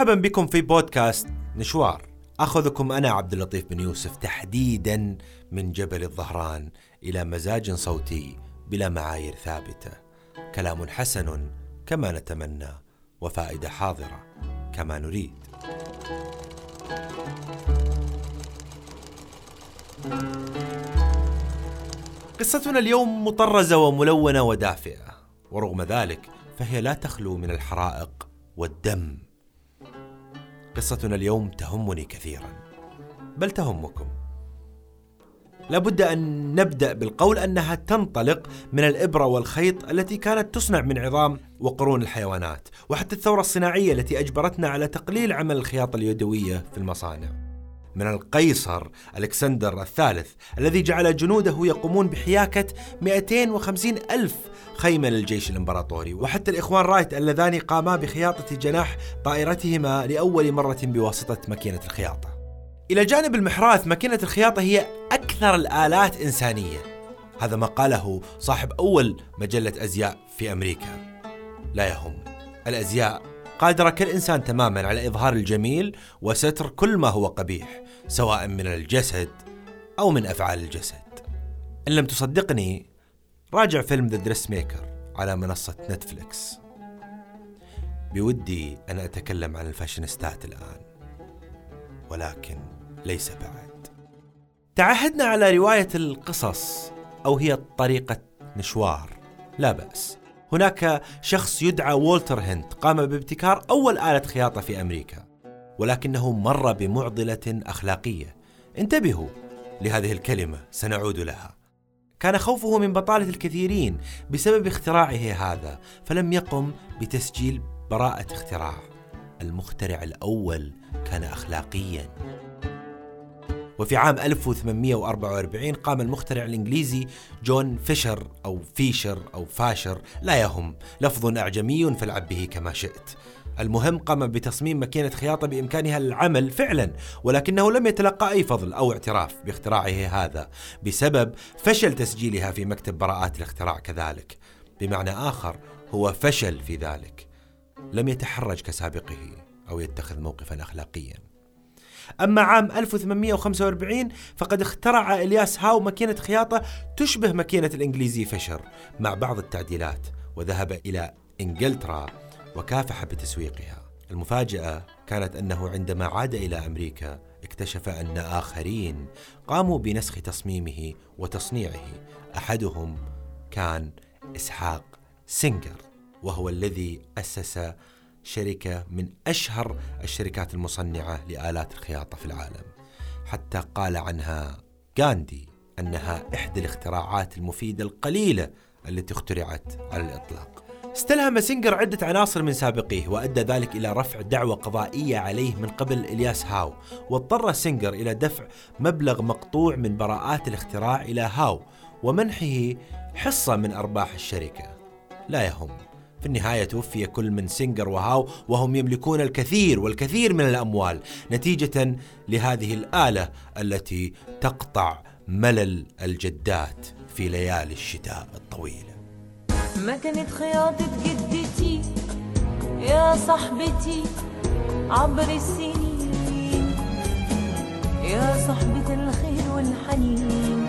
مرحبا بكم في بودكاست نشوار. أخذكم أنا عبد اللطيف بن يوسف تحديدا من جبل الظهران إلى مزاج صوتي بلا معايير ثابتة. كلام حسن كما نتمنى وفائدة حاضرة كما نريد. قصتنا اليوم مطرزة وملونة ودافئة ورغم ذلك فهي لا تخلو من الحرائق والدم. قصتنا اليوم تهمني كثيرا بل تهمكم. لابد أن نبدأ بالقول أنها تنطلق من الإبرة والخيط التي كانت تصنع من عظام وقرون الحيوانات وحتى الثورة الصناعية التي أجبرتنا على تقليل عمل الخياطة اليدوية في المصانع. من القيصر ألكسندر الثالث الذي جعل جنوده يقومون بحياكة 250 ألف خيمة للجيش الإمبراطوري. وحتى الإخوان رايت اللذان قاما بخياطة جناح طائرتهما لأول مرة بواسطة ماكينة الخياطة. إلى جانب المحراث ماكينة الخياطة هي أكثر الآلات إنسانية. هذا ما قاله صاحب أول مجلة أزياء في أمريكا. لا يهم. الأزياء قادرة كالإنسان تماما على إظهار الجميل وستر كل ما هو قبيح سواء من الجسد أو من أفعال الجسد. إن لم تصدقني راجع فيلم The Dressmaker على منصة نتفليكس بودي أن أتكلم عن الفاشينيستات الآن ولكن ليس بعد. تعهدنا على رواية القصص أو هي طريقة نشوار لا بأس. هناك شخص يدعى وولتر هنت قام بابتكار أول آلة خياطة في أمريكا ولكنه مر بمعضلة أخلاقية. انتبهوا لهذه الكلمة سنعود لها. كان خوفه من بطالة الكثيرين بسبب اختراعه هذا فلم يقم بتسجيل براءة اختراع. المخترع الأول كان أخلاقيا. وفي عام 1844 قام المخترع الإنجليزي جون فيشر أو فيشر أو فاشر لا يهم لفظ أعجمي فالعب به كما شئت. المهم قام بتصميم ماكينة خياطة بإمكانها العمل فعلا ولكنه لم يتلقى أي فضل أو اعتراف باختراعه هذا بسبب فشل تسجيلها في مكتب براءات الاختراع كذلك. بمعنى آخر هو فشل في ذلك. لم يتحرج كسابقه أو يتخذ موقفا أخلاقيا. أما عام 1845 فقد اخترع إلياس هاو ماكينة خياطة تشبه ماكينة الإنجليزي فيشر مع بعض التعديلات وذهب إلى إنجلترا وكافح بتسويقها. المفاجأة كانت أنه عندما عاد إلى أمريكا اكتشف أن آخرين قاموا بنسخ تصميمه وتصنيعه. أحدهم كان إسحاق سينجر وهو الذي أسس شركة من أشهر الشركات المصنعة لآلات الخياطة في العالم. حتى قال عنها غاندي أنها إحدى الاختراعات المفيدة القليلة التي اخترعت على الإطلاق. استلهم سينجر عدة عناصر من سابقيه وأدى ذلك إلى رفع دعوى قضائية عليه من قبل إلياس هاو واضطر سينجر إلى دفع مبلغ مقطوع من براءات الاختراع إلى هاو ومنحه حصة من أرباح الشركة. لا يهم. في النهاية توفي كل من سينجر وهاو وهم يملكون الكثير والكثير من الأموال نتيجة لهذه الآلة التي تقطع ملل الجدات في ليالي الشتاء الطويلة. ما كانت خياطة جدتي يا صاحبتي عبر السنين. يا صاحبة الخير والحنين.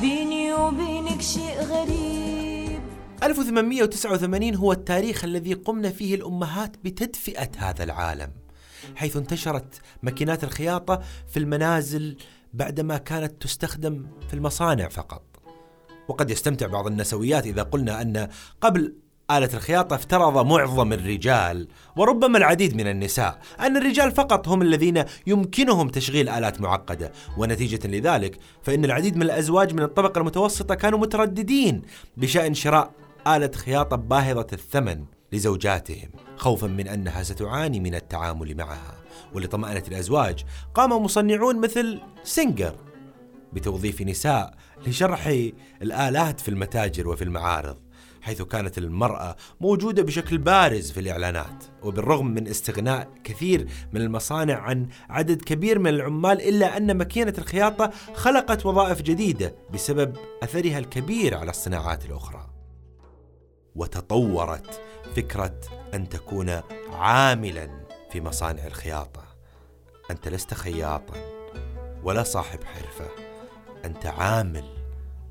بيني وبينك شيء غريب. 1889 هو التاريخ الذي قمن فيه الأمهات بتدفئة هذا العالم حيث انتشرت ماكينات الخياطة في المنازل بعدما كانت تستخدم في المصانع فقط. وقد يستمتع بعض النسويات إذا قلنا أن قبل آلة الخياطة افترض معظم الرجال وربما العديد من النساء أن الرجال فقط هم الذين يمكنهم تشغيل آلات معقدة. ونتيجة لذلك فإن العديد من الأزواج من الطبقة المتوسطة كانوا مترددين بشأن شراء آلة خياطة باهظة الثمن لزوجاتهم خوفا من أنها ستعاني من التعامل معها. ولطمأنة الأزواج قام مصنعون مثل سينجر بتوظيف نساء لشرح الآلات في المتاجر وفي المعارض حيث كانت المرأة موجودة بشكل بارز في الإعلانات وبالرغم من استغناء كثير من المصانع عن عدد كبير من العمال إلا أن ماكينة الخياطة خلقت وظائف جديدة بسبب أثرها الكبير على الصناعات الأخرى. وتطورت فكرة أن تكون عاملا في مصانع الخياطة. أنت لست خياطا ولا صاحب حرفة. أنت عامل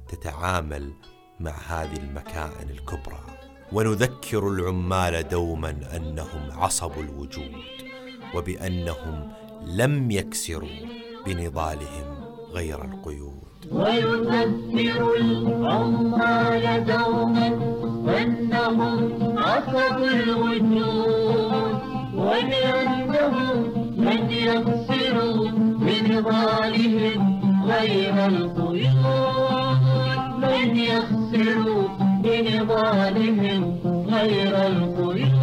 تتعامل مع هذه المكائن الكبرى. ونذكر العمال دوما أنهم عصب الوجود وبأنهم لم يكسروا بنضالهم غير القيود. ويذكر العمال دوما أنهم عصب الوجود وبأنهم لن يقصروا بنضالهم غير القيود. لن يقصروا بنضالهم غير القيود.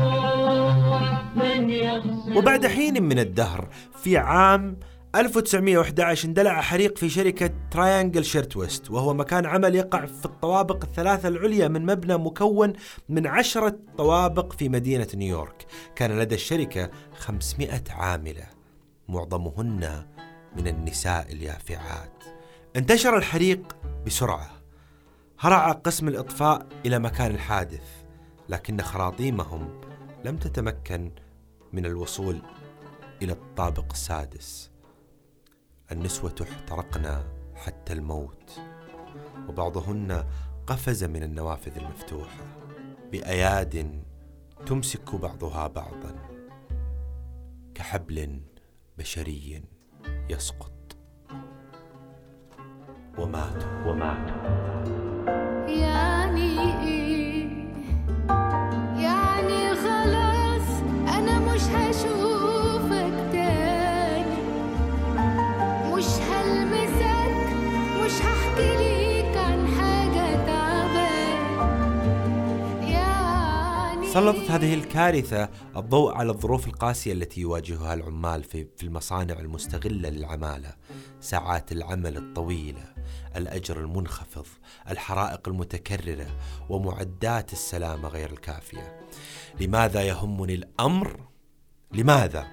وبعد حين من الدهر في عام 1911 اندلع حريق في شركة تراينجل شيرتويست وهو مكان عمل يقع في الطوابق الثلاثة العليا من مبنى مكون من عشرة طوابق في مدينة نيويورك. كان لدى الشركة 500 عاملة معظمهن من النساء اليافعات. انتشر الحريق بسرعة. هرع قسم الإطفاء إلى مكان الحادث لكن خراطيمهم لم تتمكن من الوصول إلى الطابق السادس. النسوة احترقن حتى الموت. وبعضهن قفز من النوافذ المفتوحة. بأياد تمسك بعضها بعضا. كحبل بشري. يسقط. وماتوا وماتوا سلطت هذه الكارثة الضوء على الظروف القاسية التي يواجهها العمال في المصانع المستغلة للعمالة، ساعات العمل الطويلة، الأجر المنخفض، الحرائق المتكررة، ومعدات السلامة غير الكافية. لماذا يهمني الأمر؟ لماذا؟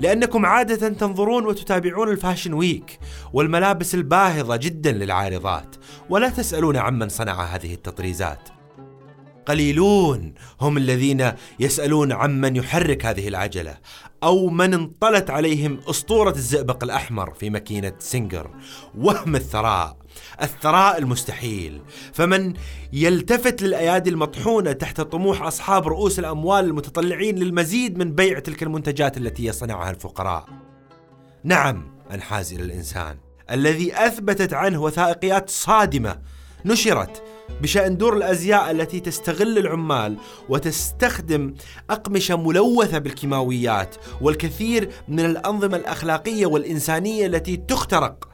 لأنكم عادة تنظرون وتتابعون الفاشن ويك والملابس الباهظة جدا للعارضات، ولا تسألون عمن صنع هذه التطريزات. قليلون هم الذين يسألون عمن يحرك هذه العجلة أو من انطلت عليهم أسطورة الزئبق الأحمر في ماكينة سينجر وهم الثراء الثراء المستحيل. فمن يلتفت للأيادي المطحونة تحت طموح أصحاب رؤوس الأموال المتطلعين للمزيد من بيع تلك المنتجات التي يصنعها الفقراء. نعم أنحاز إلى الإنسان. الذي أثبتت عنه وثائقيات صادمة نشرت بشأن دور الأزياء التي تستغل العمال وتستخدم أقمشة ملوثة بالكيماويات والكثير من الأنظمة الأخلاقية والإنسانية التي تخترق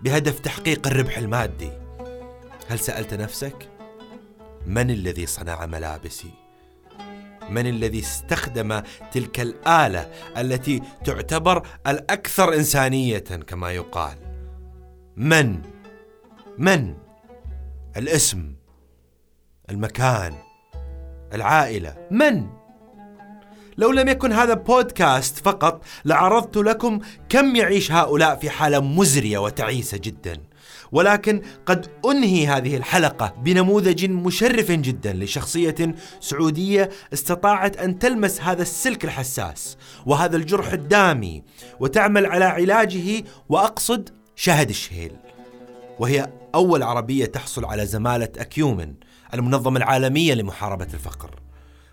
بهدف تحقيق الربح المادي. هل سألت نفسك من الذي صنع ملابسي؟ من الذي استخدم تلك الآلة التي تعتبر الأكثر إنسانية كما يقال؟ من؟ من؟ الاسم المكان العائلة. من؟ لو لم يكن هذا بودكاست فقط لعرضت لكم كم يعيش هؤلاء في حالة مزرية وتعيسة جدا. ولكن قد أنهي هذه الحلقة بنموذج مشرف جدا لشخصية سعودية استطاعت أن تلمس هذا السلك الحساس وهذا الجرح الدامي وتعمل على علاجه وأقصد شهد الشهيل. وهي أول عربية تحصل على زمالة أكيومن المنظمة العالمية لمحاربة الفقر.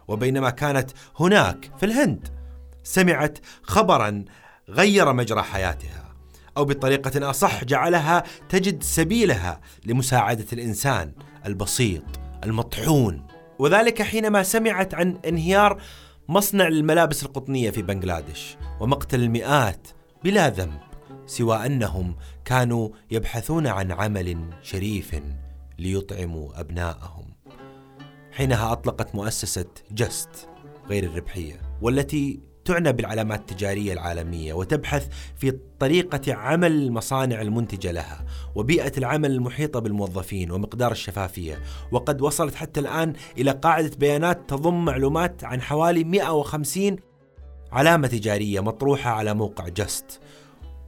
وبينما كانت هناك في الهند سمعت خبرا غير مجرى حياتها أو بطريقة أصح جعلها تجد سبيلها لمساعدة الإنسان البسيط المطحون. وذلك حينما سمعت عن انهيار مصنع الملابس القطنية في بنغلاديش ومقتل المئات بلا ذنب. سوى أنهم كانوا يبحثون عن عمل شريف ليطعموا ابنائهم حينها أطلقت مؤسسة جست غير الربحية والتي تعنى بالعلامات التجارية العالمية وتبحث في طريقة عمل المصانع المنتجة لها وبيئة العمل المحيطة بالموظفين ومقدار الشفافية وقد وصلت حتى الآن إلى قاعدة بيانات تضم معلومات عن حوالي 150 علامة تجارية مطروحة على موقع جست.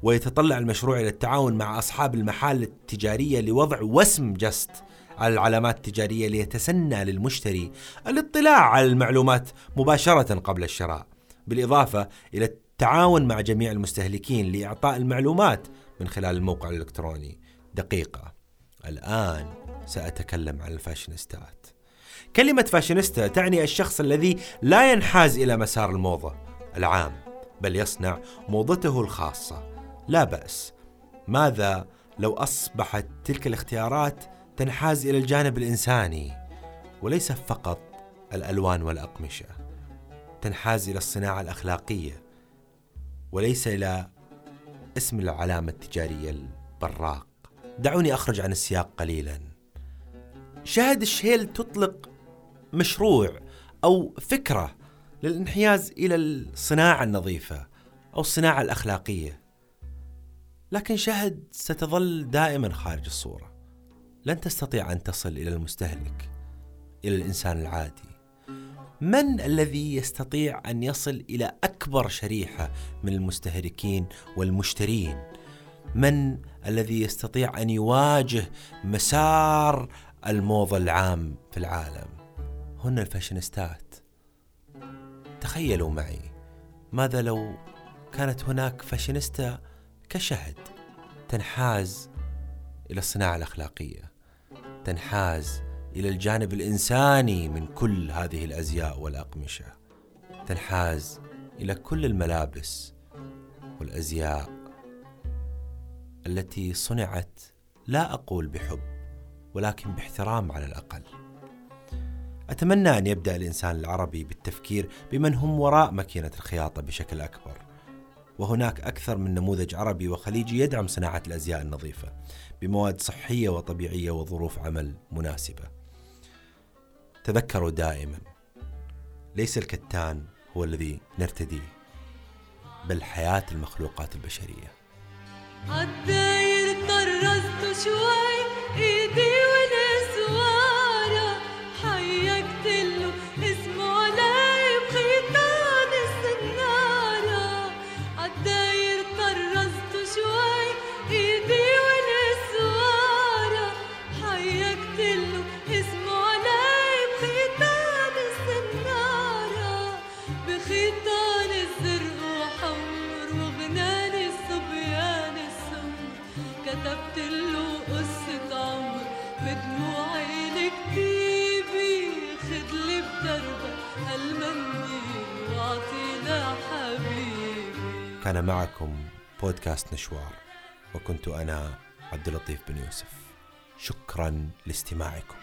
ويتطلع المشروع إلى التعاون مع أصحاب المحال التجارية لوضع وسم جست على العلامات التجارية ليتسنى للمشتري الاطلاع على المعلومات مباشرة قبل الشراء بالإضافة إلى التعاون مع جميع المستهلكين لإعطاء المعلومات من خلال الموقع الإلكتروني. دقيقة الآن سأتكلم عن الفاشينيستات. كلمة فاشينيستا تعني الشخص الذي لا ينحاز إلى مسار الموضة العام بل يصنع موضته الخاصة. لا بأس. ماذا لو أصبحت تلك الاختيارات تنحاز إلى الجانب الإنساني وليس فقط الألوان والأقمشة؟ تنحاز إلى الصناعة الأخلاقية وليس إلى اسم العلامة التجارية البراق. دعوني أخرج عن السياق قليلا. شاهد الشهيل تطلق مشروع أو فكرة للانحياز إلى الصناعة النظيفة أو الصناعة الأخلاقية. لكن شاهد ستظل دائما خارج الصورة. لن تستطيع أن تصل إلى المستهلك إلى الإنسان العادي. من الذي يستطيع أن يصل إلى أكبر شريحة من المستهلكين والمشترين؟ من الذي يستطيع أن يواجه مسار الموضة العام في العالم؟ هن الفاشينيستات. تخيلوا معي ماذا لو كانت هناك فاشينيستا كشهد تنحاز إلى الصناعة الأخلاقية تنحاز إلى الجانب الإنساني من كل هذه الأزياء والأقمشة تنحاز إلى كل الملابس والأزياء التي صنعت لا أقول بحب ولكن باحترام على الأقل. أتمنى أن يبدأ الإنسان العربي بالتفكير بمن هم وراء ماكينة الخياطة بشكل أكبر. وهناك أكثر من نموذج عربي وخليجي يدعم صناعة الأزياء النظيفة بمواد صحية وطبيعية وظروف عمل مناسبة. تذكروا دائما ليس الكتان هو الذي نرتديه بل حياة المخلوقات البشرية. عالداير طرزت شوي إيدي كتبت له قصة عمر. بدموعي لكتيبي خدلي بدربك هالمني واعطي حبيبي. كان معكم بودكاست نشوار وكنت أنا عبد اللطيف بن يوسف. شكرا لاستماعكم.